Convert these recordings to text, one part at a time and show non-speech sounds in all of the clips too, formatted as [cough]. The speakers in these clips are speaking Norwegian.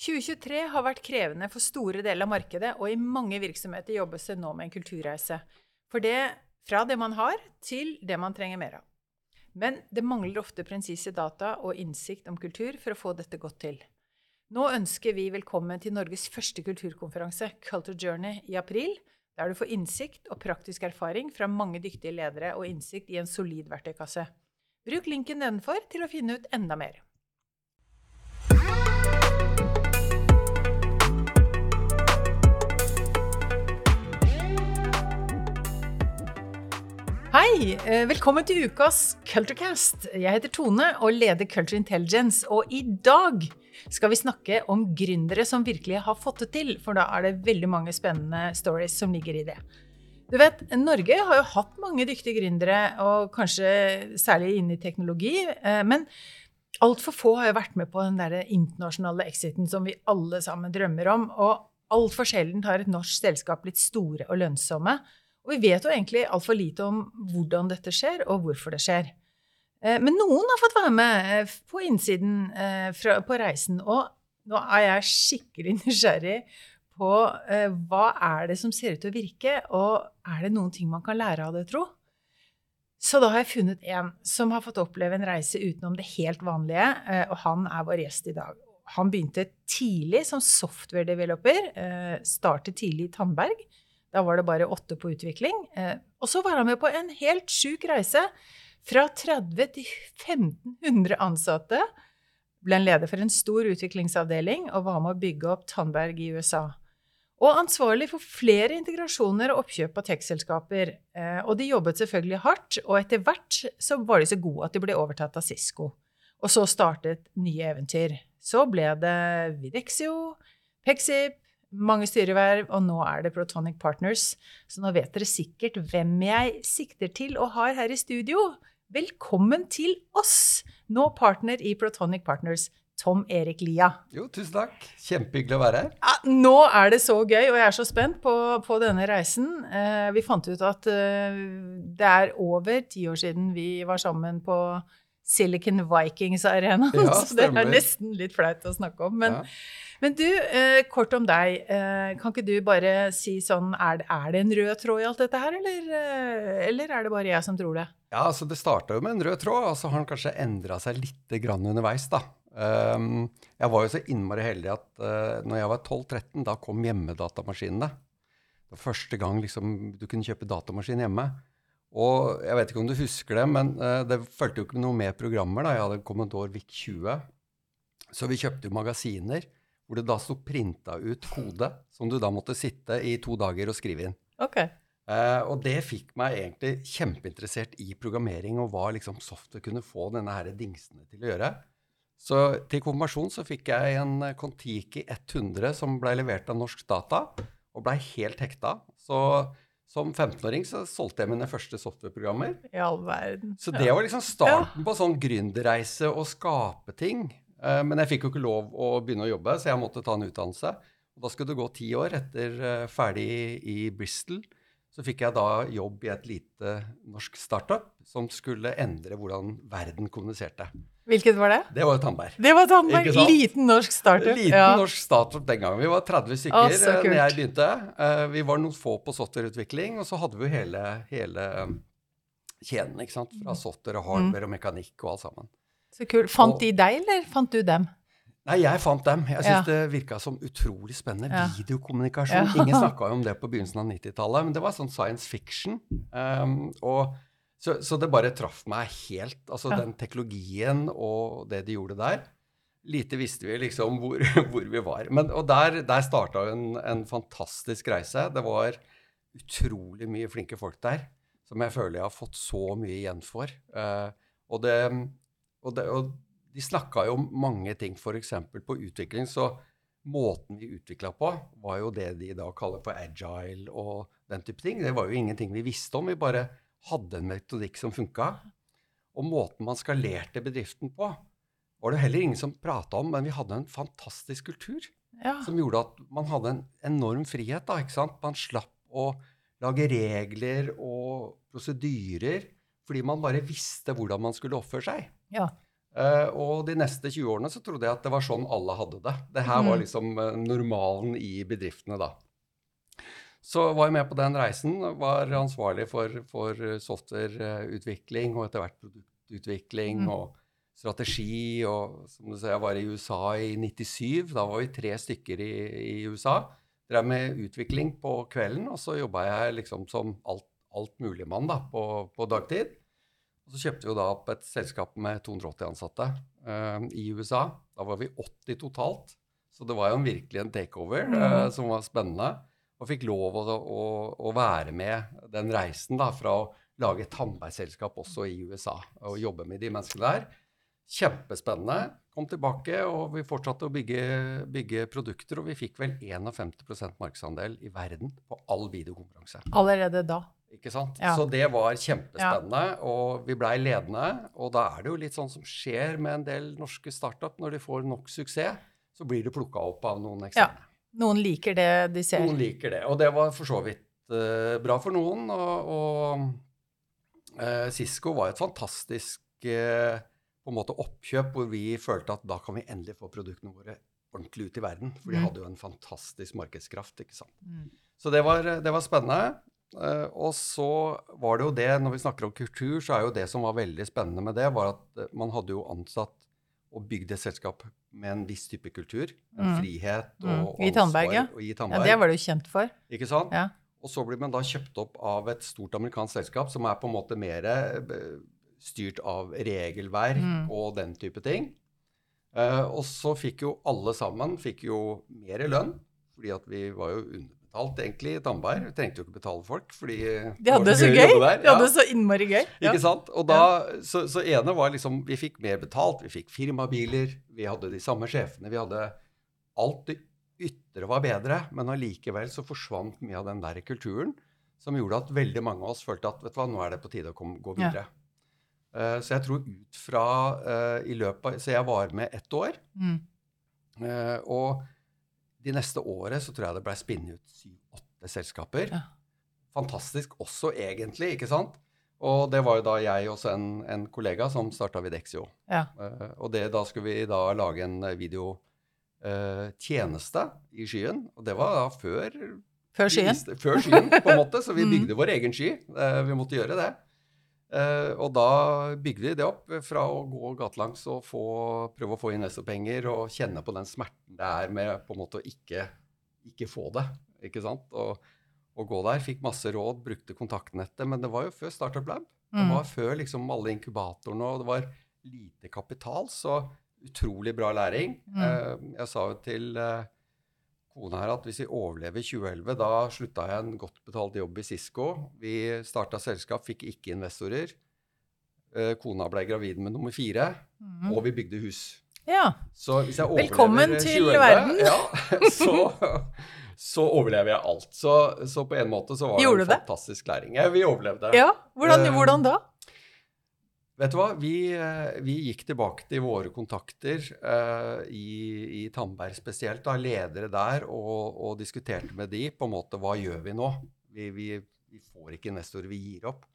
2023 har vært krevende for store deler av markedet, og i mange virksomheter jobbes det nå med en kulturreise. For det, fra det man har, til det man trenger mer av. Men det mangler ofte presise data og innsikt om kultur for å få dette godt til. Nå ønsker vi velkommen til Norges første kulturkonferanse, Culture Journey, i april, der du får innsikt og praktisk erfaring fra mange dyktige ledere og innsikt i en solid verktøykasse. Bruk linken nedenfor til å finne ut enda mer. Hei! eh, Velkommen til ukas Culturecast. Jeg heter Tone og leder Culture Intelligence. Og i dag skal vi snakke om gründere som virkelig har fått det til. For da er det veldig mange spennende stories som ligger i det. Du vet, Norge har jo hatt mange dyktige gründere, og kanskje særlig inne i teknologi. eh, Men altfor få har jo vært med på den der internasjonale exiten som vi alle sammen drømmer om. Og altfor sjelden har et norsk selskap blitt store og lønnsomme. Og vi vet jo egentlig altfor lite om hvordan dette skjer, og hvorfor det skjer. Eh, Men noen har fått være med eh, på innsiden eh, på reisen. Og nå er jeg skikkelig [laughs] nysgjerrig på hva er det som ser ut til å virke, og er det noen ting man kan lære av det, tro? Så da har jeg funnet en som har fått oppleve en reise utenom det helt vanlige, og han er vår gjest i dag. Han begynte tidlig som software-developer, startet tidlig i Tandberg. Da var det bare åtte på utvikling. Eh, Og så var han med på en helt sjuk reise. Fra 30 til 1500 ansatte. Ble en leder for en stor utviklingsavdeling og var med å bygge opp Tandberg i USA. Og ansvarlig for flere integrasjoner og oppkjøp av tech-selskaper. Eh, Og de jobbet selvfølgelig hardt, og etter hvert så var de så gode at de ble overtatt av Cisco. Og så startet nye eventyr. Så ble det Videxio, Pexip, mange styreverv, og nå er det Protonic Partners. Så nå vet dere sikkert hvem jeg sikter til og har her i studio. Velkommen til oss, nå partner i Protonic Partners, Tom Erik Lia. Jo, tusen takk. Kjempehyggelig å være her. Ja, nå er det så gøy, og jeg er så spent på, på denne reisen. Eh, vi fant ut at eh, det er over ti år siden vi var sammen på Silicon Vikings Arena. [laughs] Ja, så det er nesten litt flaut å snakke om. Men, Ja. Men du, eh, kort om deg. Eh, kan ikke du bare si sånn er, det- er det en rød tråd i alt dette her, eller, eh, eller er det bare jeg som tror det? Ja, altså Det starta jo med en rød tråd, og så har den kanskje endra seg litt grann underveis. da. Um, jeg var jo så innmari heldig at uh, når jeg var 12-13, da kom hjemmedatamaskinene. Det var første gang liksom, du kunne kjøpe datamaskin hjemme. Og jeg vet ikke om du husker det, men uh, det fulgte jo ikke noe med programmer. da. Jeg hadde Commodore VIC-20. Så vi kjøpte jo magasiner hvor det da sto printa ut kode som du da måtte sitte i to dager og skrive inn. Ok. Uh, og det fikk meg egentlig kjempeinteressert i programmering og hva liksom software kunne få denne her dingsene til å gjøre. Så til konfirmasjon så fikk jeg en Kon-Tiki 100 som ble levert av Norsk Data, og blei helt hekta. Så som 15-åring så solgte jeg mine første softwareprogrammer. I all verden. Så det var liksom starten på sånn gründerreise og skape ting. Eh, men jeg fikk jo ikke lov å begynne å jobbe, så jeg måtte ta en utdannelse. Og da skulle det gå ti år etter eh, ferdig i Bristol. Så fikk jeg da jobb i et lite norsk startup som skulle endre hvordan verden kommuniserte. Hvilket var det? Det var jo Tandberg. Det var Tandberg. Liten norsk startup. Liten ja. norsk startup den gangen. Vi var 30 Å, stykker så eh, jeg begynte. Vi var noen få på softwareutvikling, og så hadde vi jo hele, hele kjeden. ikke sant? Fra software og hardware og mekanikk og alt sammen. Så kult. Fant Og- de deg, eller fant du dem? Nei, jeg fant dem. Jeg Ja. det virka som utrolig spennende. Ja. Videokommunikasjon. Ja. Ingen [laughs] snakka jo om det på begynnelsen av 90-tallet, men det var sånn science fiction. Um, og, så, så det bare traff meg helt. Altså den teknologien og det de gjorde der. Lite visste vi liksom hvor, [laughs] hvor vi var. Men, og der, der starta en, en fantastisk reise. Det var utrolig mye flinke folk der som jeg føler jeg har fått så mye igjen for. Uh, og, det, og, det, og de snakka jo om mange ting, f.eks. på utvikling. Så måten vi utvikla på, var jo det de da kaller for agile og den type ting. Det var jo ingenting vi visste om. Vi bare hadde en metodikk som funka. Og måten man skalerte bedriften på, var det heller ingen som prata om, men vi hadde en fantastisk kultur Ja. som gjorde at man hadde en enorm frihet. da? Man slapp å lage regler og prosedyrer fordi man bare visste hvordan man skulle oppføre seg. ja. Uh, og de neste 20 årene så trodde jeg at det var sånn alle hadde det. Det her var Mm. liksom eh, normalen i bedriftene da. Så var jeg med på den reisen, var ansvarlig for, for softwareutvikling og etter hvert produktutvikling Mm. og strategi. Og som du ser, jeg var i USA i 97. Da var vi tre stykker i, i USA. Drev med utvikling på kvelden, og så jobba jeg liksom som alt, mulig mann på, på dagtid. Og så kjøpte vi da opp et selskap med 280 ansatte uh, i USA. Da var vi 80 totalt. Så det var jo en, virkelig en takeover Mhm. som var spennende. Og fikk lov å, å, å være med den reisen da, fra å lage et tannbærselskap også i USA og jobbe med de menneskene der. Kjempespennende. Kom tilbake, og vi fortsatte å bygge, bygge produkter. Og vi fikk vel 51% markedsandel i verden på all videokonferanse. Allerede da. Ikke sant? Ja. Så det var kjempespennende, og vi blei ledende. Og da er det jo litt sånn som skjer med en del norske startup. Når de får nok suksess, så blir det plukka opp av noen eksterne. Ja. Noen liker det de ser. Noen liker det. Og det var for så vidt uh, bra for noen. Og, og uh, Cisco var et fantastisk eh, på en måte oppkjøp hvor vi følte at da kan vi endelig få produktene våre ordentlig ut i verden. For de Mm. hadde jo en fantastisk markedskraft. ikke sant? Mm. Så det var, det var spennende. Eh, og så var det jo det, når vi snakker om kultur, så er jo det som var veldig spennende med det, var at eh, man hadde jo ansatt og bygd et selskap med en viss type kultur. En Mm. frihet og, Mm. I Tandberg, ja. Og i Ja, det var du kjent for. Ikke sant? Ja. Og så blir man da kjøpt opp av et stort amerikansk selskap som er på en måte mer eh, styrt av regelverk Mm. og den type ting. Eh, og så fikk jo alle sammen fikk jo mer lønn, fordi at vi var jo underbetalt egentlig i Tandberg. Vi trengte jo ikke betale folk, fordi De hadde det så gøy! De hadde Ja. det så innmari gøy. Ja. Ikke sant? Og da, så, så ene var liksom Vi fikk mer betalt, vi fikk firmabiler, vi hadde de samme sjefene, vi hadde Alt det ytre var bedre, men allikevel så forsvant mye av den der kulturen som gjorde at veldig mange av oss følte at vet du hva, nå er det på tide å komme, gå videre. Eh, så jeg tror ut fra eh, i løpet av Så jeg var med ett år. Mm. eh, og de neste året så tror jeg det ble spinnet ut syv-åtte selskaper. Ja. Fantastisk også, egentlig, ikke sant? Og det var jo da jeg og en, en kollega som starta Videxio. Ja. Uh, og det, da skulle vi da lage en videotjeneste i skyen. Og det var da før Før skyen. Vi, Før skyen, på en måte. Så vi [laughs] Mm. bygde vår egen sky. Uh, vi måtte gjøre det. Eh, og da bygde vi det opp fra å gå gatelangs og få, prøve å få investorpenger og kjenne på den smerten det er med på en måte å ikke, ikke få det. ikke sant? Og, og gå der. Fikk masse råd, brukte kontaktnettet. Men det var jo før Startup Lab. Det Mm. var før liksom alle inkubatorene, og det var lite kapital. Så utrolig bra læring. Eh, jeg sa jo til eh, kona her at hvis vi overlever 2011, da slutta jeg en godt betalt jobb i Cisco. Vi starta selskap, fikk ikke investorer. Eh, kona ble gravid med nummer fire, Mm. og vi bygde hus. Ja. Så hvis jeg Velkommen til 2011, verden. Ja, [laughs] så, så overlever jeg alt. Så, så på en måte så var Gjorde det en fantastisk læring. Ja, vi overlevde. ja. Hvordan, Eh, hvordan da? Vet du hva? Vi, eh, vi gikk tilbake til våre kontakter uh, i, i Tandberg spesielt, da, ledere der, og, og diskuterte med de på en måte hva gjør vi nå? Vi, vi, vi får ikke investorer, vi gir opp.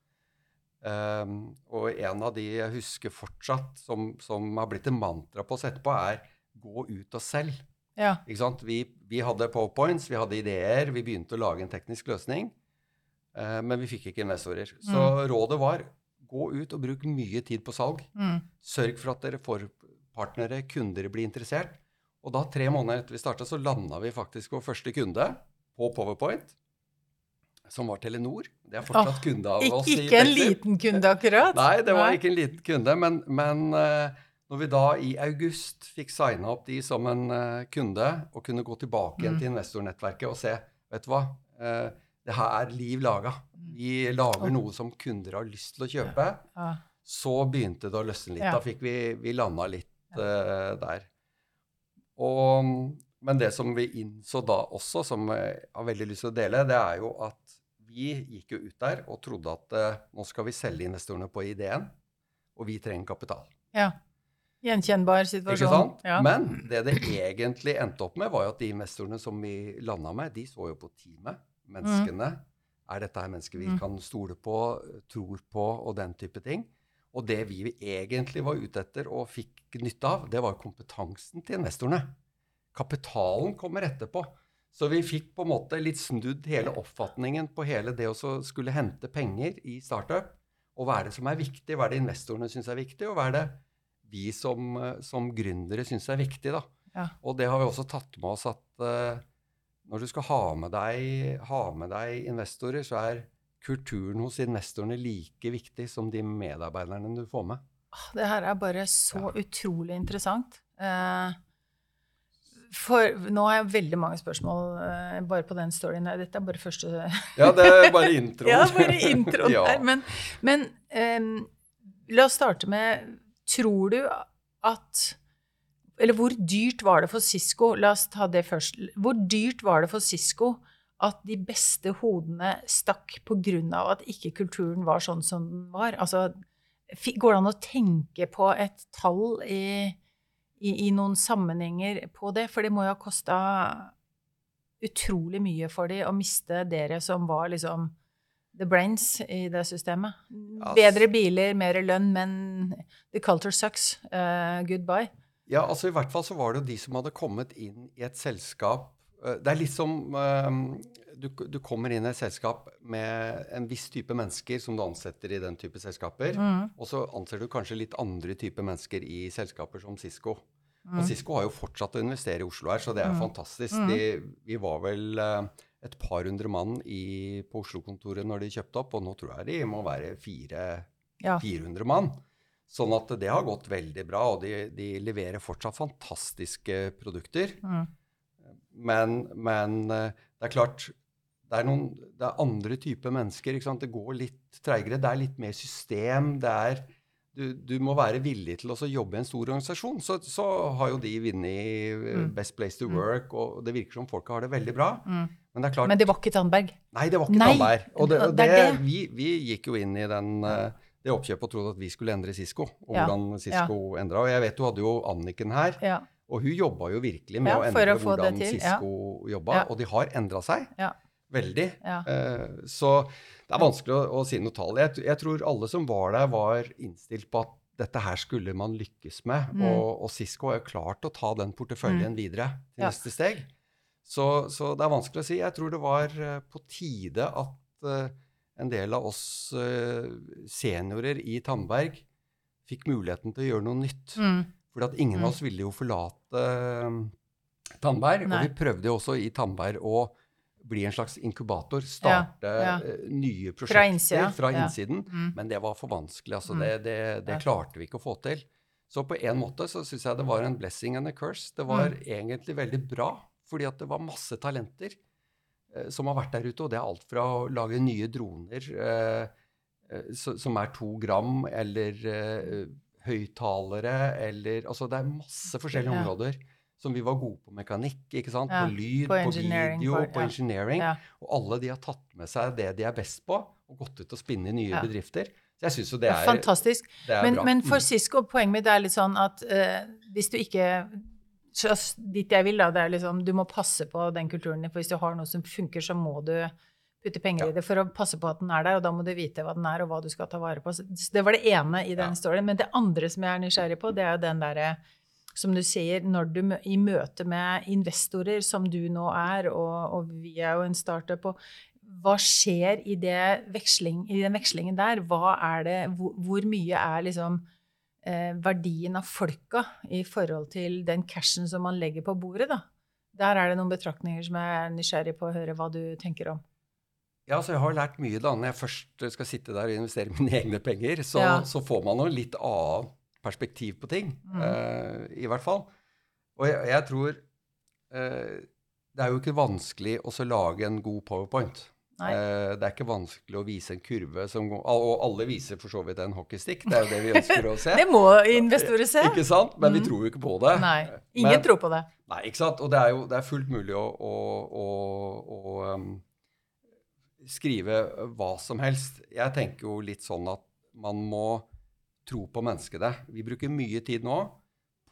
Um, og en av de jeg husker fortsatt, som, som har blitt en mantra på oss etterpå, er gå ut og selg. Ja. Vi, vi hadde powerpoints, vi hadde ideer, vi begynte å lage en teknisk løsning. uh, men vi fikk ikke investorer. Så rådet var gå ut og bruk mye tid på salg. Mm. Sørg for at dere får partnere, kunder blir interessert. Og da, tre måneder etter vi starta, så landa vi faktisk vår første kunde på Powerpoint. Som var Telenor. Det er fortsatt oh, kunde av ikke, oss. ikke en Pexip. liten kunde, akkurat. [laughs] Nei, det var ikke en liten kunde. Men, men eh, når vi da i august fikk signa opp de som en eh, kunde, og kunne gå tilbake igjen Mm. til investornettverket og se Vet du hva, eh, det her er liv laga. Vi lager noe som kunder har lyst til å kjøpe. Så begynte det å løsne litt. Da fikk vi, vi landa litt uh, der. Og, men det som vi innså da også, som jeg har veldig lyst til å dele, det er jo at vi gikk jo ut der og trodde at uh, nå skal vi selge investorene på ideen, og vi trenger kapital. ja. Gjenkjennbar situasjon. Ikke sant? Ja. Men det det egentlig endte opp med, var jo at de investorene som vi landa med, de så jo på teamet. Menneskene. Er dette her mennesker vi Mm. kan stole på, tror på, og den type ting? Og det vi egentlig var ute etter og fikk nytte av, det var kompetansen til investorene. Kapitalen kommer etterpå. Så vi fikk på en måte litt snudd hele oppfatningen på hele det å skulle hente penger i startup. Og hva er det som er viktig? Hva er det investorene syns er viktig? Og hva er det vi som, som gründere syns er viktig? da? Ja. Og det har vi også tatt med oss at uh, når du skal ha med, deg, ha med deg investorer, så er kulturen hos investorene like viktig som de medarbeiderne du får med. Det her er bare så ja. utrolig interessant. Uh, for nå har jeg veldig mange spørsmål uh, bare på den storyen. Dette er bare første [laughs] Ja, det er bare introen. [laughs] ja, bare introen [laughs] ja. der. Men, men um, la oss starte med Tror du at Eller hvor dyrt var det for Cisco La oss ta det først. Hvor dyrt var det for Cisco at de beste hodene stakk pga. at ikke kulturen var sånn som den var? Altså, går det an å tenke på et tall i i, i, noen sammenhenger på det? For det må jo ha kosta utrolig mye for dem å miste dere som var liksom the brains i det systemet. Bedre biler, mer lønn, men the culture sucks. Uh, goodbye. Ja, altså i hvert fall så var det jo de som hadde kommet inn i et selskap uh, Det er litt som uh, du, du, kommer inn i et selskap med en viss type mennesker som du ansetter i den type selskaper. Mm. Og så anser du kanskje litt andre type mennesker i selskaper som Cisco. Mm. Og Cisco har jo fortsatt å investere i Oslo her, så det er mm. fantastisk. Mm. De, vi var vel uh, et par hundre mann i, på Oslo-kontoret når de kjøpte opp, og nå tror jeg de må være fire, ja. 400 mann. Sånn at det har gått veldig bra, og de, de leverer fortsatt fantastiske produkter. Mm. Men, men, eh, det er klart det er, noen, det er andre typer mennesker. Det går litt treigere. Det er litt mer system. Det er du, du, må være villig til å jobbe i en stor organisasjon. Så, så har jo de vunnet eh, mm. Best Place to mm. Work, og det virker som folket har det veldig bra. Mm. Men det er klart Men det var ikke Tandberg? Nei, det var ikke Nei, Tandberg. Og, det, og det, det, vi, vi, gikk jo inn i den, eh, det oppkjøpet og trodde at vi skulle endre Cisco, og ja. hvordan Cisco ja. endra. Og jeg vet du hadde jo Anniken her. Ja. Og hun jobba jo virkelig med å endre å hvordan Cisco ja. jobba. Og de har endra seg veldig. Uh, så det er vanskelig å, å si noe tall. Jeg, jeg, tror alle som var der, var innstilt på at dette her skulle man lykkes med. Mm. Og, og Cisco har klart å ta den porteføljen mm. videre til neste steg. Så, så, det er vanskelig å si. Jeg tror det var uh, på tide at uh, en del av oss uh, seniorer i Tandberg fikk muligheten til å gjøre noe nytt. Mm. For ingen ingen av mm. oss ville jo forlate Tandberg. Nei. Og vi prøvde jo også i Tandberg å bli en slags inkubator. Starte ja, ja. Eh, nye prosjekter fra, innsida. fra innsiden. Ja. Mm. Men det var for vanskelig. altså mm. Det, det, det klarte vi ikke å få til. Så på en måte så syns jeg det var en blessing and a curse. Det var mm. egentlig veldig bra, fordi at det var masse talenter eh, som har vært der ute. Og det er alt fra å lage nye droner eh, eh som er to gram, eller eh, høyttalere, eller Altså det er masse forskjellige områder som vi var gode på mekanikk, ikke sant? Ja, på lyd, på, på video, for, på engineering. Ja. Og alle de har tatt med seg det de er best på, og gått ut og spinne i nye bedrifter. Så jeg syns jo det er, Fantastisk. Det er men, bra. Men for mm. Cisco, poenget mitt er litt sånn at uh, hvis du ikke så Dit jeg vil, da, det er liksom Du må passe på den kulturen din, for hvis du har noe som funker, så må du putte penger ja. i det for å passe på at den er der, og da må du vite hva den er, og hva du skal ta vare på. Så det var det ene i den ja. storyen. Men det andre som jeg er nysgjerrig på, det er jo den derre som du sier, når du i møte med investorer, som du nå er, og, og vi er jo en startup, og hva skjer i, veksling, i, den vekslingen der? Er det, hvor, hvor mye er liksom verdien av folka i forhold til den cashen som man legger på bordet, da? Der er det noen betraktninger som jeg er nysgjerrig på å høre hva du tenker om. Ja, så Jeg har lært mye da når jeg først skal sitte der og investere mine egne penger. Så, ja. så får man jo litt annet perspektiv på ting. Mm. Uh, I hvert fall. Og jeg, jeg tror uh, Det er jo ikke vanskelig å lage en god powerpoint. Uh, det er ikke vanskelig å vise en kurve som går Og alle viser for så vidt en hockeystick. Det er jo det vi ønsker å se. [laughs] det må investorer se. Ikke sant? Men mm. vi tror jo ikke på det. Nei, Ingen Men, tror på det. Nei, ikke sant? Og det er jo det er fullt mulig å, å, å, å um, skrive hva som helst. Jeg tenker jo litt sånn at man må tro på menneskene. Vi bruker mye tid nå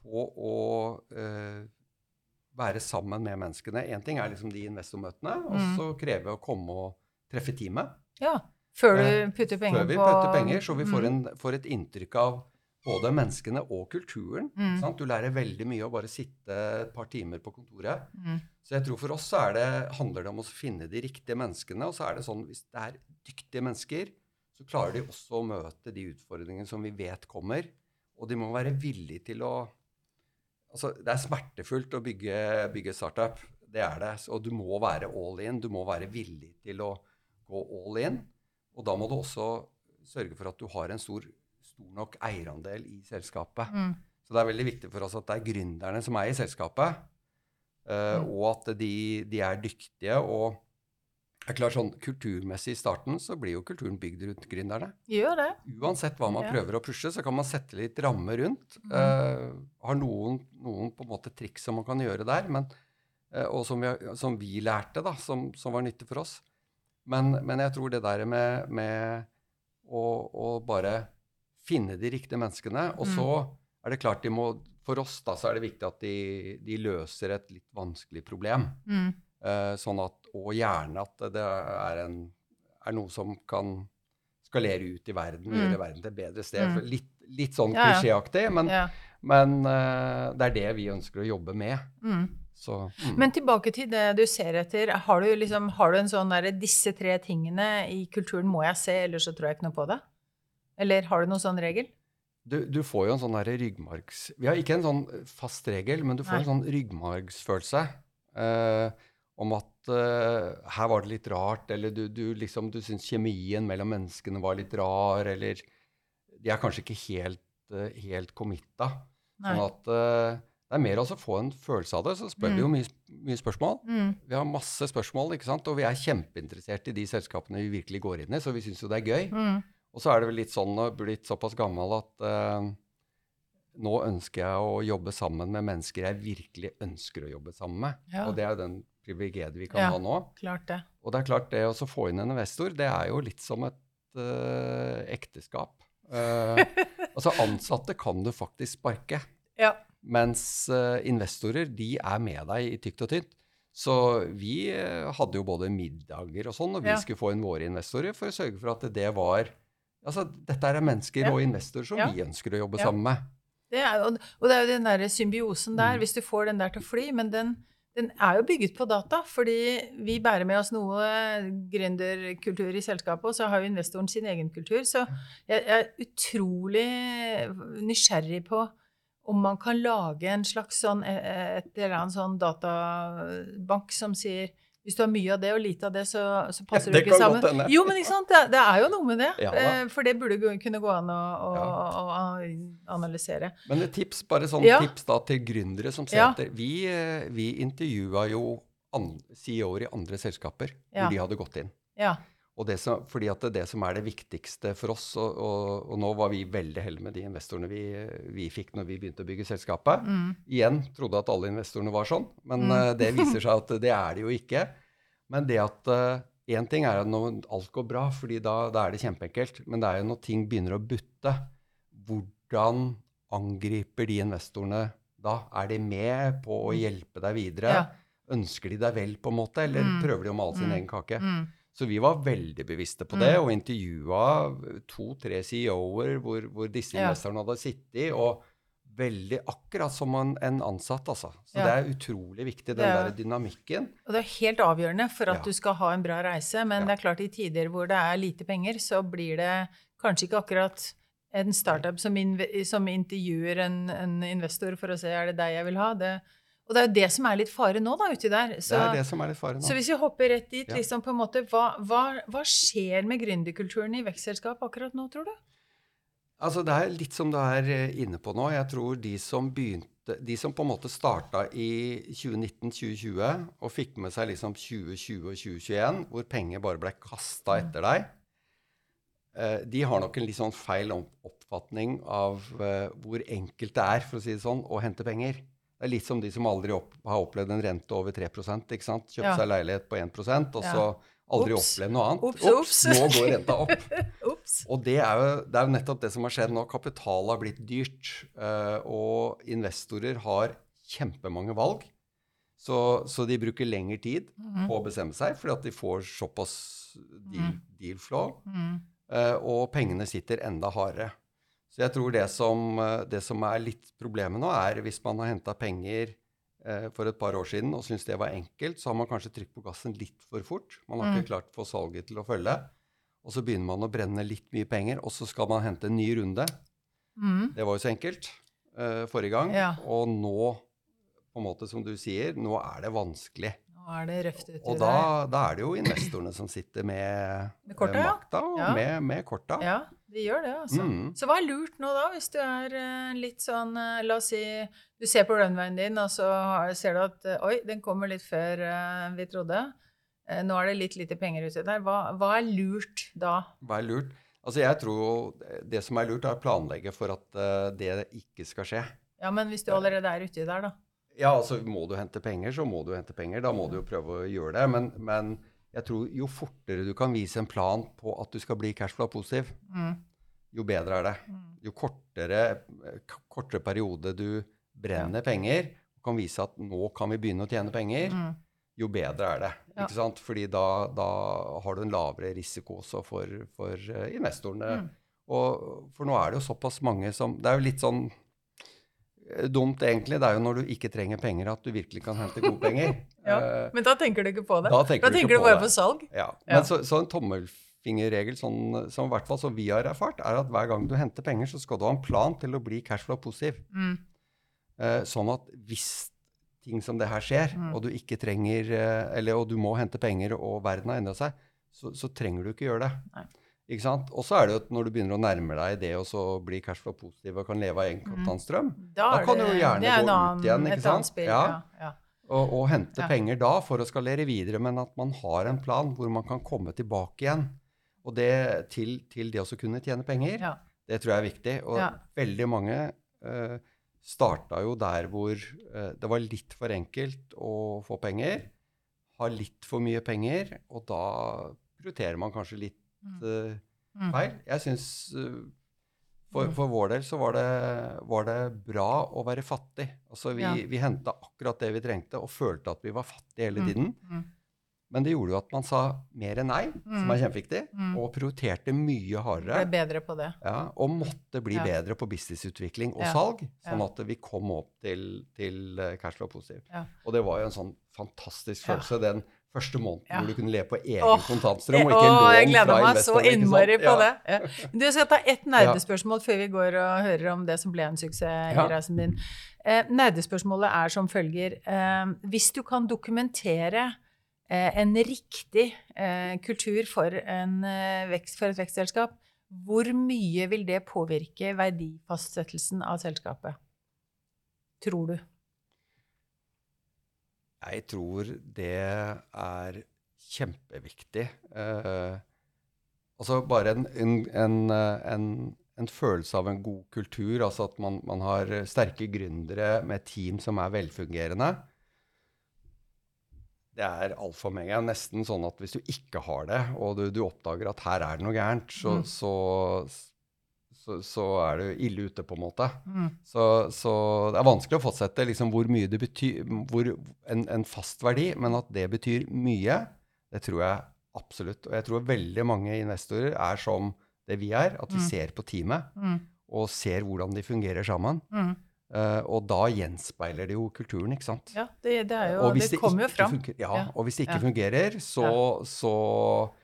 på å uh, være sammen med menneskene. Én ting er liksom de investormøtene, og mm. så krever vi å komme og treffe teamet. Ja. Før Eh, du putter penger på før vi putter penger, så vi får, Mm. en, får et inntrykk av både menneskene og kulturen. Mm. Sant? Du lærer veldig mye å bare sitte et par timer på kontoret. Mm. Så jeg tror for oss så er det, handler det om å finne de riktige menneskene. Og så er det sånn hvis det er dyktige mennesker, så klarer de også å møte de utfordringene som vi vet kommer. Og de må være villige til å Altså, det er smertefullt å bygge, bygge startup. Det er det. Og du må være all in. Du må være villig til å gå all in. Og da må du også sørge for at du har en stor, stor nok eierandel i selskapet. Mm. Så det er veldig viktig for oss at det er gründerne som er i selskapet, uh, Mm. og at de, de er dyktige. Og det er klart sånn, kulturmessig i starten så blir jo kulturen bygd rundt gründerne. Gjør det. Uansett hva man Ja. prøver å pushe, så kan man sette litt rammer rundt. Mm. Uh, har noen, noen på en måte triks som man kan gjøre der, men, uh, og som vi, som vi lærte, da, som, som var nyttig for oss. Men, men jeg tror det der med, med å, å bare finne de riktige menneskene, og Mm. så er det klart de må For oss da, så er det viktig at de, de løser et litt vanskelig problem. Mm. Eh, sånn at, og gjerne at det er, en, er noe som kan skalere ut i verden Mm. gjøre verden til et bedre sted. Mm. Litt, litt sånn Ja, ja. klisjéaktig, men, Ja. men uh, det er det vi ønsker å jobbe med. Mm. Så, mm. Men tilbake til det du ser etter. Har du, liksom, har du en sånn derre Disse tre tingene i kulturen må jeg se, ellers så tror jeg ikke noe på det? Eller har du noen sånn regel? du, du får jo en sånn ryggmargs... Vi har ikke en sånn fast regel, men du får Nei. en sånn ryggmargsfølelse eh, om at uh, her var det litt rart, eller du, du liksom, du syns kjemien mellom menneskene var litt rar, eller de er kanskje ikke helt, uh, helt committa. Sånn at uh, det er mer altså å få en følelse av det. Så spør Mm. vi jo mye, mye spørsmål. Mm. Vi har masse spørsmål, ikke sant? og vi er kjempeinteressert i de selskapene vi virkelig går inn i, så vi syns jo det er gøy. Mm. Og så er det vel litt sånn å blitt såpass gammel at uh, nå ønsker jeg å jobbe sammen med mennesker jeg virkelig ønsker å jobbe sammen med. Ja. Og det er jo den privilegiet vi kan Ja. ha nå. Klart det. Og det er klart, det å få inn en investor, det er jo litt som et uh, ekteskap. Uh, [laughs] altså ansatte kan du faktisk sparke, Ja. mens uh, investorer de er med deg i tykt og tynt. Så vi hadde jo både middager og sånn når vi Ja. skulle få inn våre investorer, for å sørge for at det var Altså, dette er mennesker Ja. og investorer som vi ønsker å jobbe sammen med. Det er, og, og det er jo den der symbiosen der, hvis du får den der til å fly. Men den, den er jo bygget på data, fordi vi bærer med oss noe gründerkultur i selskapet, og så har jo investoren sin egen kultur. Så jeg, er utrolig nysgjerrig på om man kan lage en slags sånn, eh, et eller annet sånn databank som sier hvis du har mye av det og lite av det, så, så passer Det du ikke sammen. godt. Jo, men ikke sant? Det, det er jo noe med det. Ja. Eh, For det burde kunne gå an å, å, Ja. å, analysere. Men et tips, bare sånn Ja. tips da til gründere som ser Ja. etter. Vi, eh, vi intervjua jo CEO-er i andre selskaper Ja. hvor de hadde gått inn. Ja. Og det som, fordi at det, det som er det viktigste for oss, og, og, og nå var vi veldig heldige med de investorene vi, vi fikk når vi begynte å bygge selskapet. Mm. Igjen trodde at alle investorene var sånn, men Mm. eh, det viser seg at [laughs] det er det jo ikke. Men det at én ting er at når alt går bra, fordi da, da er det kjempeenkelt. Men det er jo når ting begynner å butte. Hvordan angriper de investorene da? Er de med på å hjelpe deg videre? Mm. Ja. Ønsker de deg vel, på en måte, eller Mm. prøver de å male sin Mm. egen kake? Mm. Så vi var veldig bevisste på det, og intervjua to-tre CEO-er hvor, hvor disse Ja. hadde sittet, og veldig akkurat som en, en ansatt, altså. Så Ja. det er utrolig viktig, den er- der dynamikken. Og det er helt avgjørende for at Ja. du skal ha en bra reise. Men Ja. det er klart i tider hvor det er lite penger, så blir det kanskje ikke akkurat en startup som, som intervjuer en, en investor for å se er det deg jeg vil ha. Det, og det er jo det som er litt fare nå, da, uti der. Så, det er det som er litt fare nå. så hvis vi hopper rett dit, liksom på en måte, hva, hva, hva skjer med gründerkulturen i vekstselskap akkurat nå, tror du? Altså, det er litt som du er eh, inne på nå. Jeg tror de som begynte De som på en måte starta i 2019-2020 og fikk med seg liksom 2020 og 2021, hvor penger bare ble kasta etter deg, eh, de har nok en litt sånn feil oppfatning av eh, hvor enkelt det er, for å si det sånn, å hente penger. Det er litt som de som aldri opp, har opplevd en rente over 3 ikke sant? Kjøpt Ja. seg leilighet på 1 og så aldri Ops. opplevd noe annet. Ops, ops. Nå går renta opp. [laughs] Og det er, jo, det er jo nettopp det som har skjedd nå. Kapital har blitt dyrt, eh, og investorer har kjempemange valg. Så, så de bruker lengre tid Mhm. på å bestemme seg, fordi at de får såpass deal, Mm. deal flow. Mm. Og pengene sitter enda hardere. Så jeg tror det som, eh, det som er litt problemet nå, er hvis man har henta penger eh, for et par år siden og syns det var enkelt, så har man kanskje trykt på gassen litt for fort. Man har Mm. ikke klart å få salget til å følge. Og så begynner man å brenne litt mye penger, og så skal man hente en ny runde. Mm. Det var jo så enkelt eh, forrige gang. Ja. Og nå, på en måte som du sier, nå er det vanskelig. Nå er det røft uti Og da, da er det jo investorene som sitter med, Med korta, makta og Ja. med, med korta. Ja, de gjør det, altså. Mm. Så hva er lurt nå, da, hvis du er eh, litt sånn eh, La oss si du ser på runwayen din, og så ser du at eh, Oi, den kommer litt før vi trodde. Nå er det litt lite penger ute der. Hva, hva er lurt da? Hva er lurt? Altså jeg tror Det som er lurt, er å planlegge for at det ikke skal skje. Ja, men hvis du allerede er uti der, da? Ja, altså må du hente penger, så må du hente penger. Da må du jo prøve å gjøre det. Men, men jeg tror jo fortere du kan vise en plan på at du skal bli cashflow-positiv, Mm. jo bedre er det. Mm. Jo kortere, k- kortere periode du brenner penger, og kan vise at nå kan vi begynne å tjene penger, Mm. jo bedre er det. Ja. Ikke sant? Fordi da, da har du en lavere risiko også for, for eh, investorene. Mm. Og, for nå er det jo såpass mange som Det er jo litt sånn eh, dumt, egentlig. Det er jo når du ikke trenger penger, at du virkelig kan hente gode penger. [laughs] Ja, Eh, Men da tenker du ikke på det? Da tenker du ikke du på bare det. på salg? ja. Ja. Men så, så en tommelfingerregel, sånn, som i hvert fall som vi har erfart, er at hver gang du henter penger, så skal du ha en plan til å bli cashflow-positiv. Mm. Eh, sånn at hvis ting som det her skjer, Mm. og du ikke trenger eh, Eller og du må hente penger, og verden har endra seg, så, så trenger du ikke gjøre det. Nei. Ikke sant? Og så er det jo at når du begynner å nærme deg det og så bli cashflow-positiv og kan leve av egenkapitalstrøm, Mm. Da, Da kan du jo gjerne gå annen, ut igjen, ikke sant? spill, Ja. ja. og, og hente Ja. penger da for å skalere videre, men at man har en plan hvor man kan komme tilbake igjen. Og det til, til det å kunne tjene penger, det tror jeg er viktig. Og veldig mange uh, starta jo der hvor uh, det var litt for enkelt å få penger. Har litt for mye penger, og da prioriterer man kanskje litt Mm. feil. Jeg syns uh, for, Mm. for vår del så var det, var det bra å være fattig. Altså vi, Ja. vi henta akkurat det vi trengte, og følte at vi var fattige hele tiden. Men det gjorde jo at man sa mer enn nei, som Mm. er kjempeviktig, Mm. og prioriterte mye hardere. Ble bedre på det. Ja, og måtte bli Ja. bedre på businessutvikling og Ja. salg, sånn at vi kom opp til, til eh, cashflow positiv. Og det var jo en sånn fantastisk følelse den første måneden Ja. hvor du kunne leve på egen Åh, kontantstrøm og ikke ikke lån jeg gleder meg så innmari på Ja. det. Ja. Du, skal ta ett nerdespørsmål før vi går og hører om det som ble en suksess i reisen din. Eh, nerdespørsmålet er som følger. Eh, hvis du kan dokumentere eh, en riktig eh, kultur for, en, eh, vekst, for et vekstselskap, hvor mye vil det påvirke verdifastsettelsen av selskapet? Tror du? Jeg tror det er kjempeviktig. Eh, altså bare en, en, en, eh, en, en følelse av en god kultur, altså at man, man har sterke gründere med team som er velfungerende. Det er alfa og omega. Nesten sånn at hvis du ikke har det, og du, du oppdager at her er det noe gærent, så, Mm. så, så, så er du ille ute, på en måte. Mm. Så, så det er vanskelig å fastsette liksom hvor mye det betyr hvor, en, en fast verdi, men at det betyr mye, det tror jeg absolutt. Og jeg tror veldig mange investorer er som det vi er, at vi Mm. ser på teamet Mm. og ser hvordan de fungerer sammen. Mm. Eh, og da gjenspeiler det jo kulturen, ikke sant? Ja, det, det, jo, det kommer jo fram. funker- ja, Ja. og hvis det ikke Ja. fungerer, så, så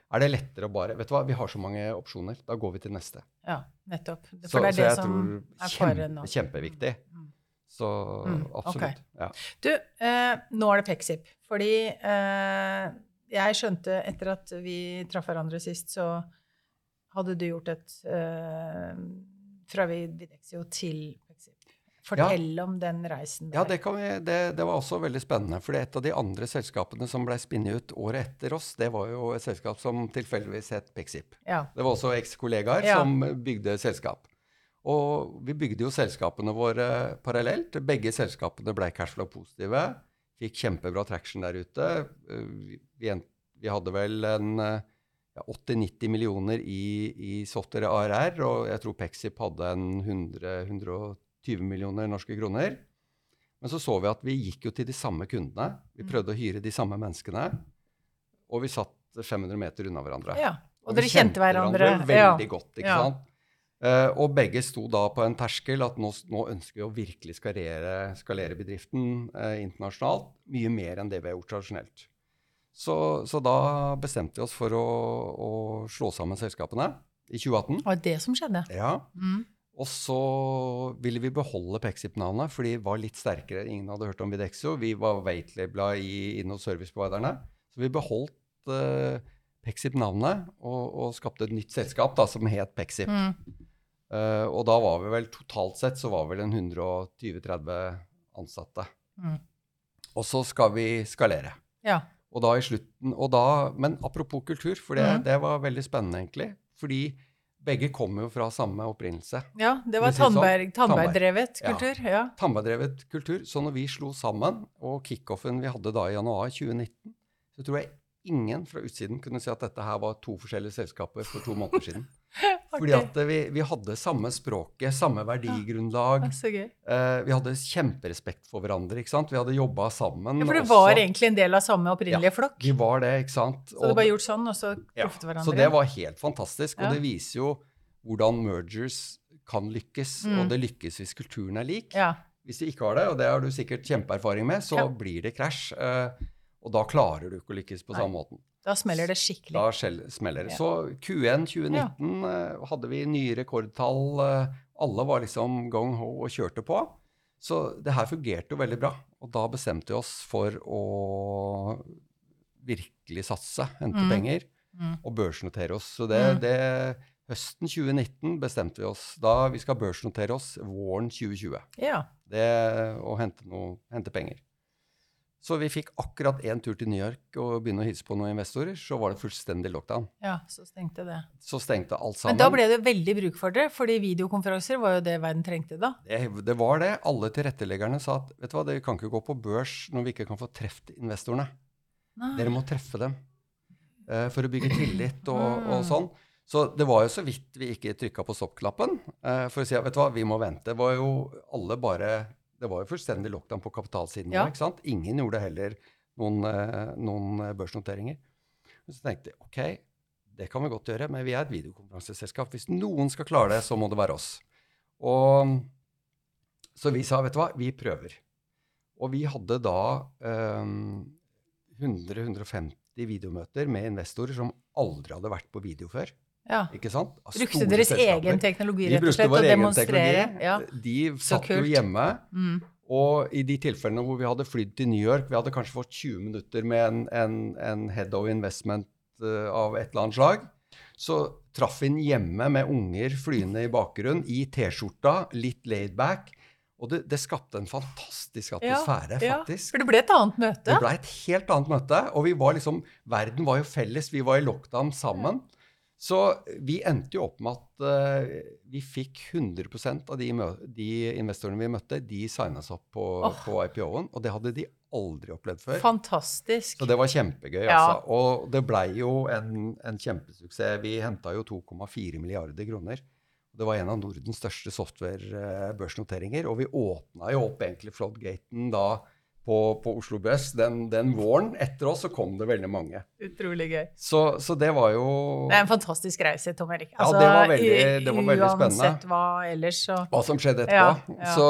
er det lettere å bare Vet du hva, vi har så mange opsjoner. Da går vi til neste. Ja, nettopp. For Så, det er så det jeg som tror er kjempe, kjempeviktig. Mm. Så Mm, absolutt. Ja. Du, eh, nå er det Pexip. Fordi eh, jeg skjønte etter at vi traff hverandre sist, så hadde du gjort et eh, fra Videxio til Fortell om den reisen der. Ja, det, kan vi, det, det var også veldig spennende. For et av de andre selskapene som ble spinnet ut året etter oss, det var jo et selskap som tilfeldigvis het Pexip. Ja. Det var også ekskollegaer Ja. som bygde selskap. Og vi bygde jo selskapene våre parallelt. Begge selskapene ble cashflow-positive. Fikk kjempebra traction der ute. Vi, vi, hadde vel en eh, ja, 80-90 millioner i, i software ARR, og jeg tror Pexip hadde en 100-120 millioner norske kroner. Men så så vi at vi gikk jo til de samme kundene. Vi Mm. prøvde å hyre de samme menneskene. Og vi satt 500 meter unna hverandre. Ja. Og, og dere kjente hverandre. hverandre veldig godt, ikke Ja. sant? Uh, og begge sto da på en terskel at nå, nå ønsker vi å virkelig skalere, skalere bedriften uh, internasjonalt. Mye mer enn det vi har gjort tradisjonelt. Så, så da bestemte vi oss for å, å slå sammen selskapene i 2018. Det var det som skjedde. Ja. Mm. Og så ville vi beholde Pexip-navnet, for de var litt sterkere. Ingen hadde hørt om Videxio. Vi var weightlabela i inn- og serviceproviderne. Så vi beholdt uh, Pexip-navnet og, og skapte et nytt selskap da, som het Pexip. Mm. Uh, og da var vi vel totalt sett så var vel en 120-30 ansatte. Mm. Og så skal vi skalere. Ja. Og da i slutten, og da, Men apropos kultur, for det, mm. det var veldig spennende, egentlig. Fordi begge kommer jo fra samme opprinnelse. ja, det var sånn, Tandberg, Ja. kultur. Ja. Tannbergdrevet kultur. Så når vi slo sammen, og kickoffen vi hadde da i januar 2019, så tror jeg ingen fra utsiden kunne si at dette her var to forskjellige selskaper for to måneder siden. [laughs] Fordi at vi, vi hadde samme språket, samme verdigrunnlag. Ja, Eh, vi hadde kjemperespekt for hverandre. ikke sant? Vi hadde jobba sammen. Ja, for det også. var egentlig en del av samme opprinnelige flokk. Vi var det, ikke sant? Så det var gjort sånn, og så ja, hverandre. Så det var helt fantastisk. Og Ja. det viser jo hvordan mergers kan lykkes. Mm. Og det lykkes hvis kulturen er lik. Ja. Hvis du ikke har det, og det har du sikkert kjempeerfaring med, så Ja. blir det krasj. eh, og da klarer du ikke å lykkes på Nei. samme måten. Da smeller det skikkelig. Da smeller det. Ja. Så Q1 2019 ja. hadde vi nye rekordtall. eh, alle var liksom gong ho og kjørte på. Så det her fungerte jo veldig bra. Og da bestemte vi oss for å virkelig satse, hente Mm. penger Mm. og børsnotere oss. Så det, Mm. det Høsten 2019 bestemte vi oss da vi skal børsnotere oss våren 2020 Ja. det å hente, noe, hente penger. Så vi fikk akkurat én tur til New York og begynne å hilse på noen investorer. Så var det fullstendig lockdown. ja, så stengte det. Så stengte alt sammen. Men da ble det veldig bruk for det, fordi videokonferanser var jo det verden trengte da. det, det var det. Alle tilretteleggerne sa at vet du hva, dere kan ikke gå på børs når vi ikke kan få truffet investorene. Nei. Dere må treffe dem uh, for å bygge tillit og, Mm. og sånn. Så det var jo så vidt vi ikke trykka på stoppknappen uh, for å si at vet du hva, vi må vente. Det var jo alle bare Det var jo fullstendig lockdown på kapitalsiden. Ja. ikke sant? Ingen gjorde heller noen, eh, noen eh, børsnoteringer. Men så tenkte jeg ok, det kan vi godt gjøre, men vi er et videokonferanseselskap. Hvis noen skal klare det, så må det være oss. Og så vi sa vet du hva, vi prøver. Og vi hadde da eh, 100-150 videomøter med investorer som aldri hadde vært på video før. Ja. ikke sant? Av Brukte deres egen teknologi, rett og slett, og demonstrere? Ja. De satt jo hjemme. Mm. Og i de tilfellene hvor vi hadde flydd til New York, vi hadde kanskje fått 20 minutter med en, en, en head of investment uh, av et eller annet slag, så traff vi ham hjemme med unger flyende i bakgrunnen, i T-skjorta, litt laid back. Og det, det skapte en fantastisk atmosfære, ja, faktisk. For det ble et annet møte. Det ble et helt annet møte, og vi var liksom, verden var jo felles. Vi var i lockdown sammen. Så vi endte jo opp med at uh, vi fikk 100 av de, de investorene vi møtte, de signa seg opp på, oh. på IPO-en. Og det hadde de aldri opplevd før. Fantastisk. Så det var kjempegøy, Ja. altså. Og det blei jo en, en kjempesuksess. Vi henta jo 2,4 milliarder kroner. Det var en av Nordens største software-børsnoteringer. Og vi åpna jo opp egentlig floodgaten da på, på Oslo Børs. Den, den våren etter oss så kom det veldig mange. Utrolig gøy. Så, så det var jo Det er en fantastisk reise, Tom Erik. Altså, Ja, det var veldig- det var veldig spennende. Uansett hva ellers, så hva som skjedde etterpå. Ja, ja. Så,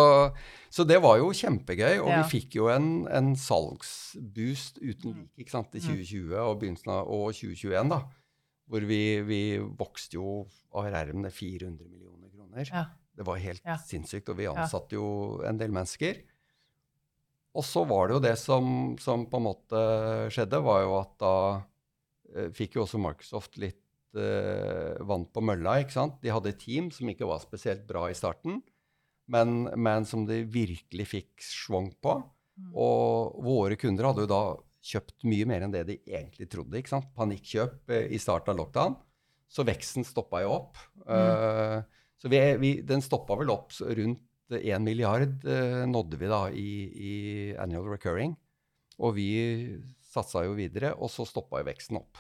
så det var jo kjempegøy. Og vi fikk jo en, en salgsboost uten like i Mm. 2020 og begynnelsen av og 2021. da, Hvor vi, vi vokste jo ARR med 400 millioner kroner. Det var helt sinnssykt. Og vi ansatte jo en del mennesker. Og så var det jo det som, som på en måte skjedde, var jo at da eh, fikk jo også Microsoft litt eh, vann på mølla. ikke sant? De hadde et team som ikke var spesielt bra i starten, men, men som de virkelig fikk schwung på. Mm. Og våre kunder hadde jo da kjøpt mye mer enn det de egentlig trodde. ikke sant? Panikkjøp eh, i starten av lockdown. Så veksten stoppa jo opp. Eh, så vi, vi, den stoppa vel opp rundt 1 milliard eh, nådde vi da i, i annual recurring. Og vi satsa jo videre, og så stoppa jo veksten opp.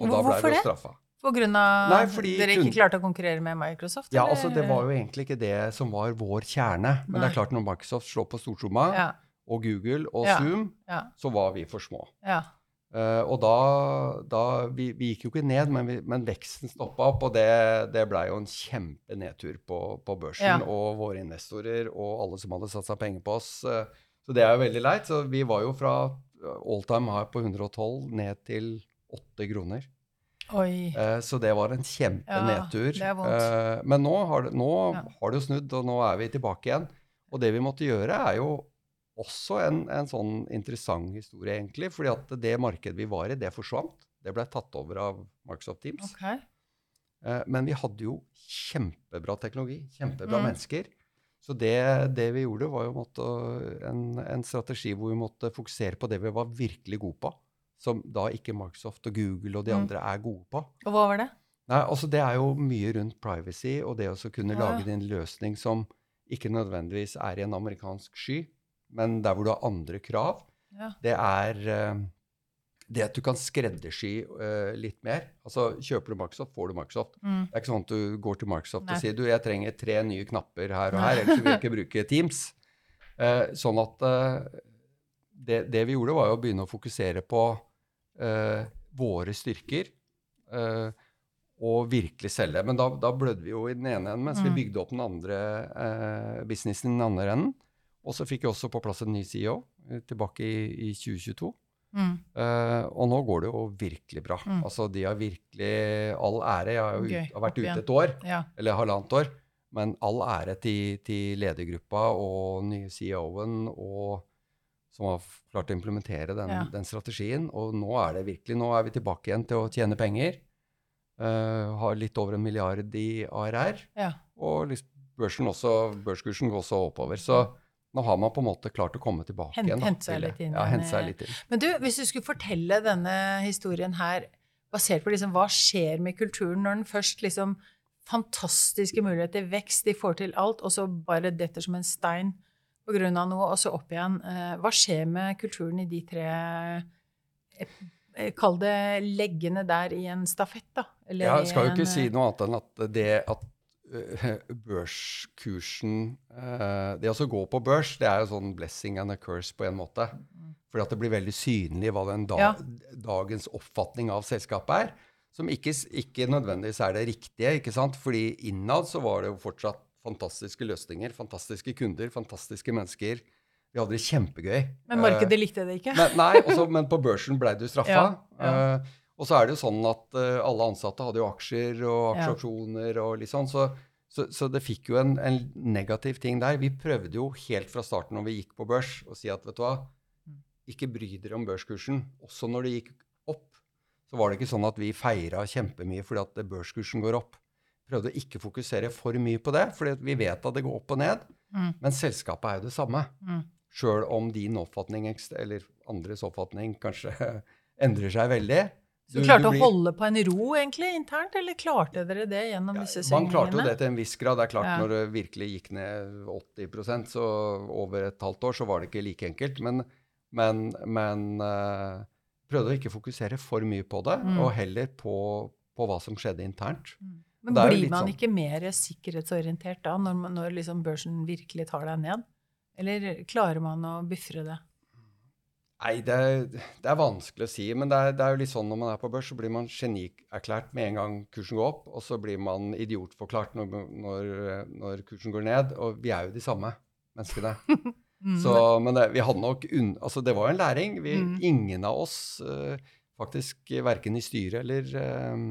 Og Hvor- da ble hvorfor vi straffa. På grunn av Nei, fordi dere ikke klarte å konkurrere med Microsoft? Ja, eller? altså Det var jo egentlig ikke det som var vår kjerne. Men det er klart når Microsoft slår på stortromma, ja, og Google og Ja. Zoom, ja, så var vi for små. Eh, og da, da vi, vi gikk jo ikke ned, men, vi, men veksten stoppa opp. Og det, det blei jo en kjempenedtur på, på børsen. Ja. Og våre investorer og alle som hadde satsa penger på oss. Uh, så det er jo veldig leit. Så vi var jo fra all time high på 112 ned til 8 kroner. Eh, så det var en kjempenedtur. Ja, men nå, har det, nå Ja. har det jo snudd, og nå er vi tilbake igjen. Og det vi måtte gjøre, er jo også en, en sånn interessant historie, egentlig. fordi at det markedet vi var i, det forsvant. Det ble tatt over av Microsoft Teams. Okay. Eh, men vi hadde jo kjempebra teknologi, kjempebra Mm. mennesker. Så det, det vi gjorde, var jo måtte, en, en strategi hvor vi måtte fokusere på det vi var virkelig gode på. Som da ikke Microsoft og Google og de Mm. andre er gode på. Og hva var det? Nei, altså Det er jo mye rundt privacy og det å kunne Ja. lage en løsning som ikke nødvendigvis er i en amerikansk sky, men der hvor du har andre krav. Ja. Det er eh, det at du kan skreddersy uh, litt mer. Altså Kjøper du Microsoft, får du Microsoft. Mm. Det er ikke sånn at du går til Microsoft Nei. og sier du, jeg trenger tre nye knapper her og her, ellers vil jeg [laughs] ikke bruke Teams. Uh, sånn at uh, det, det vi gjorde, var jo å begynne å fokusere på våre styrker. og virkelig selge. Men da, da blødde vi jo i den ene enden, mens Mm. vi bygde opp den andre businessen i den andre enden. Og så fikk vi også på plass en ny CEO eh, tilbake i, i 2022. Mm. Uh, og nå går det jo virkelig bra. Mm. Altså, de har virkelig all ære. Jeg har jo Gøy. har vært ute et år, Ja. eller halvannet år. Men all ære til, til ledergruppa og nye CEO-en og som har klart å implementere den, Ja. den strategien. Og nå er det virkelig, nå er vi tilbake igjen til å tjene penger. Uh, har litt over en milliard i ARR. ja. Og liksom børsen også, børskursen går også oppover. Så nå har man på en måte klart å komme tilbake Hent- igjen. hente seg litt inn Ja, hente seg litt inn. Men du, hvis du skulle fortelle denne historien her, basert på liksom hva skjer med kulturen når den først liksom Fantastiske muligheter, vekst, de får til alt, og så bare detter som en stein av noe, og så opp igjen. Eh, Hva skjer med kulturen i de tre eh, eh, Kall det leggene der i en stafett, da? Eller Jeg skal jo en, ikke si eh, noe annet enn at det at børskursen øh, Det å gå på børs, det er jo sånn blessing and a curse på en måte. Fordi at det blir veldig synlig hva den da, Ja. dagens oppfatning av selskapet er. Som ikke, ikke nødvendigvis er det riktige. ikke sant? Fordi innad så var det jo fortsatt fantastiske løsninger, fantastiske kunder, fantastiske mennesker. Vi hadde det kjempegøy. Men markedet likte det ikke? Eh, Men, nei, også, men på børsen ble du [laughs] straffa. Ja, ja. Eh, og så er det jo sånn at eh, alle ansatte hadde jo aksjer og aksjeopsjoner og litt sånn, så, så, så det fikk jo en, en negativ ting der. Vi prøvde jo helt fra starten når vi gikk på børs, å si at vet du hva, Mm. ikke bry dere om børskursen. Også når det gikk opp, så var det ikke sånn at vi feira kjempemye fordi at børskursen går opp. Prøvde å ikke fokusere for mye på det, for vi vet at det går opp og ned. Mm. Men selskapet er jo det samme. Mm. Sjøl om din oppfatning, eller andres oppfatning, kanskje [laughs] endrer seg veldig. Så du klarte du å holde på en ro egentlig internt, eller klarte dere det gjennom Ja, disse Man klarte jo det til en viss grad. Det er klart Ja. Når det virkelig gikk ned 80% så over et halvt år, så var det ikke like enkelt. Men, men, men uh, prøvde å ikke fokusere for mye på det, Mm. og heller på, på hva som skjedde internt. Men er jo blir man sånn- ikke mer sikkerhetsorientert da, når, man- når liksom børsen virkelig tar deg ned? Eller klarer man å bifre det? Nei, det er, det er vanskelig å si. Men det er, det er jo litt sånn når man er på børs, så blir man genierklært med en gang kursen går opp, og så blir man idiotforklart når, når, når kursen går ned. Og vi er jo de samme menneskene. [laughs] Mm. Så, men det, vi hadde nok unn, altså det var jo en læring. Vi, Mm. Ingen av oss, uh, faktisk verken i styret eller uh,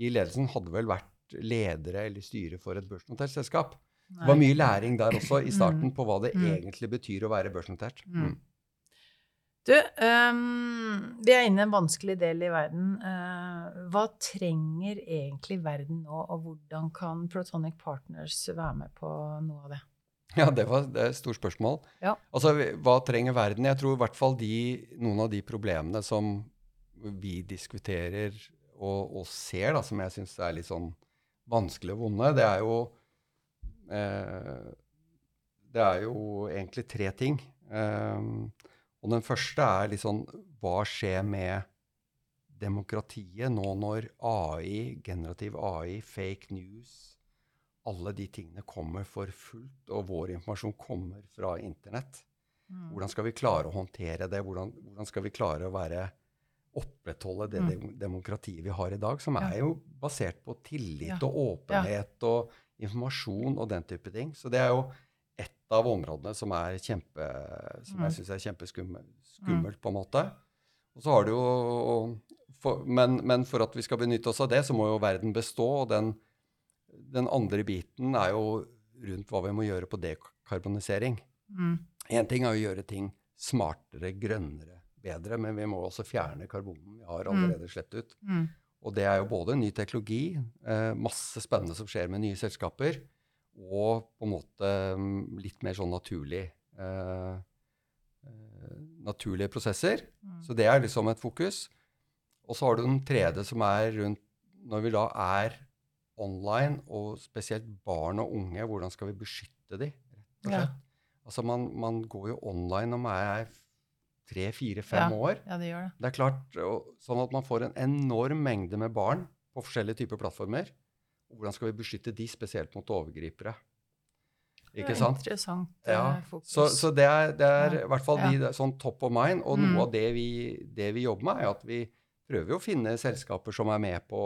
i ledelsen, hadde vel vært ledere eller styre for et børsnotert selskap. Det var mye læring der også i starten Mm. på hva det Mm. egentlig betyr å være børsnotert. Mm. Du, um, vi er inne i en vanskelig del i verden. Uh, hva trenger egentlig verden nå, og hvordan kan Protonic Partners være med på noe av det? Ja, det var det er et stort spørsmål. Ja. Altså, hva trenger verden? Jeg tror i hvert fall de, noen av de problemene som vi diskuterer og, og ser, da, som jeg syns er litt sånn vanskelig og vonde, det er jo eh, Det er jo egentlig tre ting. Um, og den første er litt sånn Hva skjer med demokratiet nå når AI, generativ AI, fake news, alle de tingene kommer for fullt, og vår informasjon kommer fra internett. Mm. Hvordan skal vi klare å håndtere det? Hvordan, hvordan skal vi klare å være, opprettholde det mm. demokratiet vi har i dag, som er jo basert på tillit ja. og åpenhet ja. og informasjon og den type ting. Så det er jo av områdene som, er kjempe, som mm. jeg syns er kjempeskummelt, skummelt, på en måte. Og så har du jo for, men, men, for at vi skal benytte oss av det, så må jo verden bestå. Og den, den andre biten er jo rundt hva vi må gjøre på dekarbonisering. Én mm. ting er å gjøre ting smartere, grønnere, bedre, men vi må også fjerne karbonen vi har allerede mm. slett ut. Mm. Og det er jo både ny teknologi, eh, masse spennende som skjer med nye selskaper, og på en måte mm, litt mer sånn naturlig eh, eh, naturlige prosesser. Mm. Så det er liksom et fokus. Og så har du den tredje som er rundt når vi da er online, og spesielt barn og unge, hvordan skal vi beskytte de, og? Ja. Altså man, man, går jo online når man er tre, fire, fem ja. år. Ja, det gjør det. Det er klart, Sånn at man får en enorm mengde med barn på forskjellige typer plattformer. Hvordan skal vi beskytte de spesielt mot overgripere? Ikke sant? Interessant ja. Eh, fokus. Så, så, det er, det er i hvert fall de, sånn top of mind. Og mm. noe av det vi, det vi, jobber med, er at vi prøver å finne selskaper som er med på,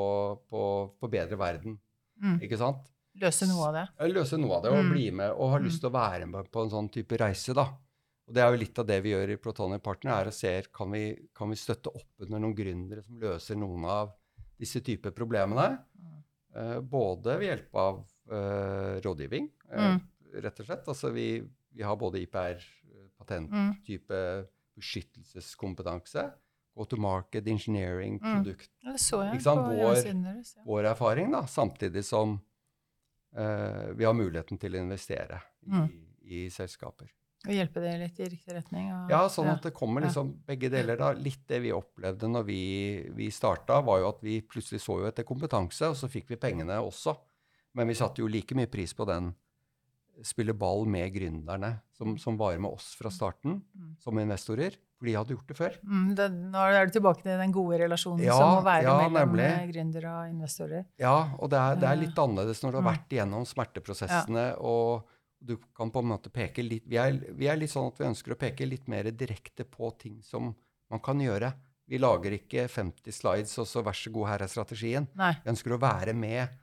på, på bedre verden. Mm. Ikke sant? Løse noe av det. Løse noe av det, og mm. bli med og ha lyst til å være med på en sånn type reise. da. Og Det er jo litt av det vi gjør i Protonic Partner, er å se kan vi kan vi støtte opp under noen gründere som løser noen av disse typer problemene. Uh, både ved hjelp av uh, rådgivning, uh, mm. rett og slett. Altså vi, vi har både IPR, patenttype mm. beskyttelseskompetanse, go to market, engineering, mm. produkt. På vår, deres, ja. vår erfaring, da, samtidig som vi har muligheten til å investere i, mm. i selskaper. Og hjelpe det litt i riktig retning? Og, ja, sånn at det kommer liksom begge deler. da. Litt det vi opplevde når vi, vi starta, var jo at vi plutselig så jo etter kompetanse, og så fikk vi pengene også. Men vi satte jo like mye pris på den spille ball med gründerne som, som var med oss fra starten mm. som investorer. For de hadde gjort det før. Mm, det, nå er du tilbake til den gode relasjonen ja, som må være ja, mellom gründere og investorer. Ja, og det er, det er, litt annerledes når du har vært igjennom smerteprosessene. Ja. og du kan på en måte peke litt vi er, vi er, litt sånn at vi ønsker å peke litt mer direkte på ting som man kan gjøre. Vi lager ikke 50 slides, og så vær så god, her er strategien. Nei. Vi ønsker å være med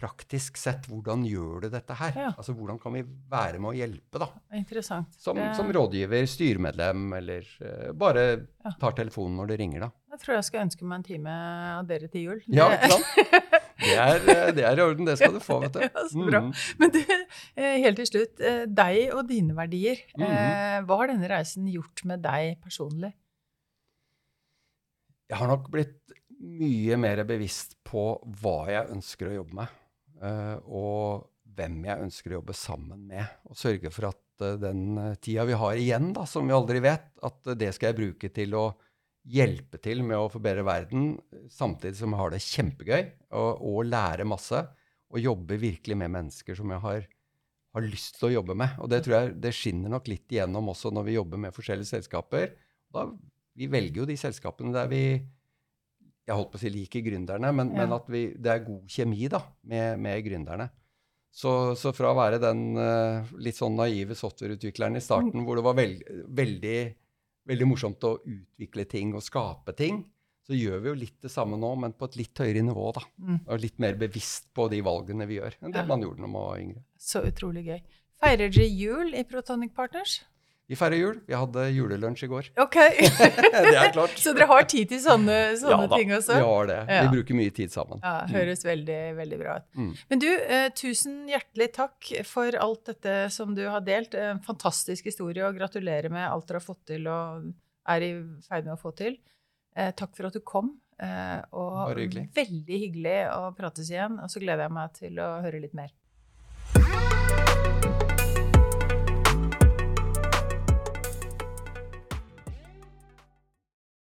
praktisk sett. Hvordan gjør du dette her? Ja. Altså Hvordan kan vi være med å hjelpe, da? Interessant. Som, som rådgiver, styremedlem, eller uh, bare ja. tar telefonen når det ringer, da. Jeg tror jeg skal ønske meg en time av dere til jul. Ja, ikke sant? [laughs] Det er, eh, det er, i orden. Det skal du få, vet du. [laughs] Ja, så bra. Mm. Men du, eh, helt til slutt. Eh, deg og dine verdier. Mm. Hva har denne reisen gjort med deg personlig? Jeg har nok blitt mye mer bevisst på hva jeg ønsker å jobbe med. Og hvem jeg ønsker å jobbe sammen med. Og sørge for at den tida vi har igjen, da, som vi aldri vet, at det skal jeg bruke til å hjelpe til med å forbedre verden, samtidig som jeg har det kjempegøy og, og lære masse. Og jobbe virkelig med mennesker som jeg har, har, lyst til å jobbe med. Og det tror jeg det skinner nok litt igjennom også når vi jobber med forskjellige selskaper. Da, vi velger jo de selskapene der vi jeg holdt på å si liker gründerne, men, ja. men at vi, det er god kjemi da, med, med gründerne. Så, så, fra å være den uh, litt sånn naive softwareutvikleren i starten, mm. hvor det var veld, veldig veldig morsomt å utvikle ting og skape ting. Så gjør vi jo litt det samme nå, men på et litt høyere nivå. da. Mm. Og litt mer bevisst på de valgene vi gjør, enn det ja. man gjorde når man var yngre. Så utrolig gøy. Feirer dere jul i Protonic Partners? Vi feirer jul. Vi hadde julelunsj i går. [laughs] Ok. [laughs] det er klart. Så dere har tid til sånne, sånne ja, ting også? Ja, vi har det. Ja. Vi bruker mye tid sammen. Ja, mm. Høres mm. veldig, veldig bra ut. Mm. Men du, eh, tusen hjertelig takk for alt dette som du har delt. En fantastisk historie, og gratulerer med alt dere har fått til og er i ferd med å få til. Eh, takk for at du kom. Eh, og hyggelig. veldig hyggelig å prates igjen. Og så gleder jeg meg til å høre litt mer.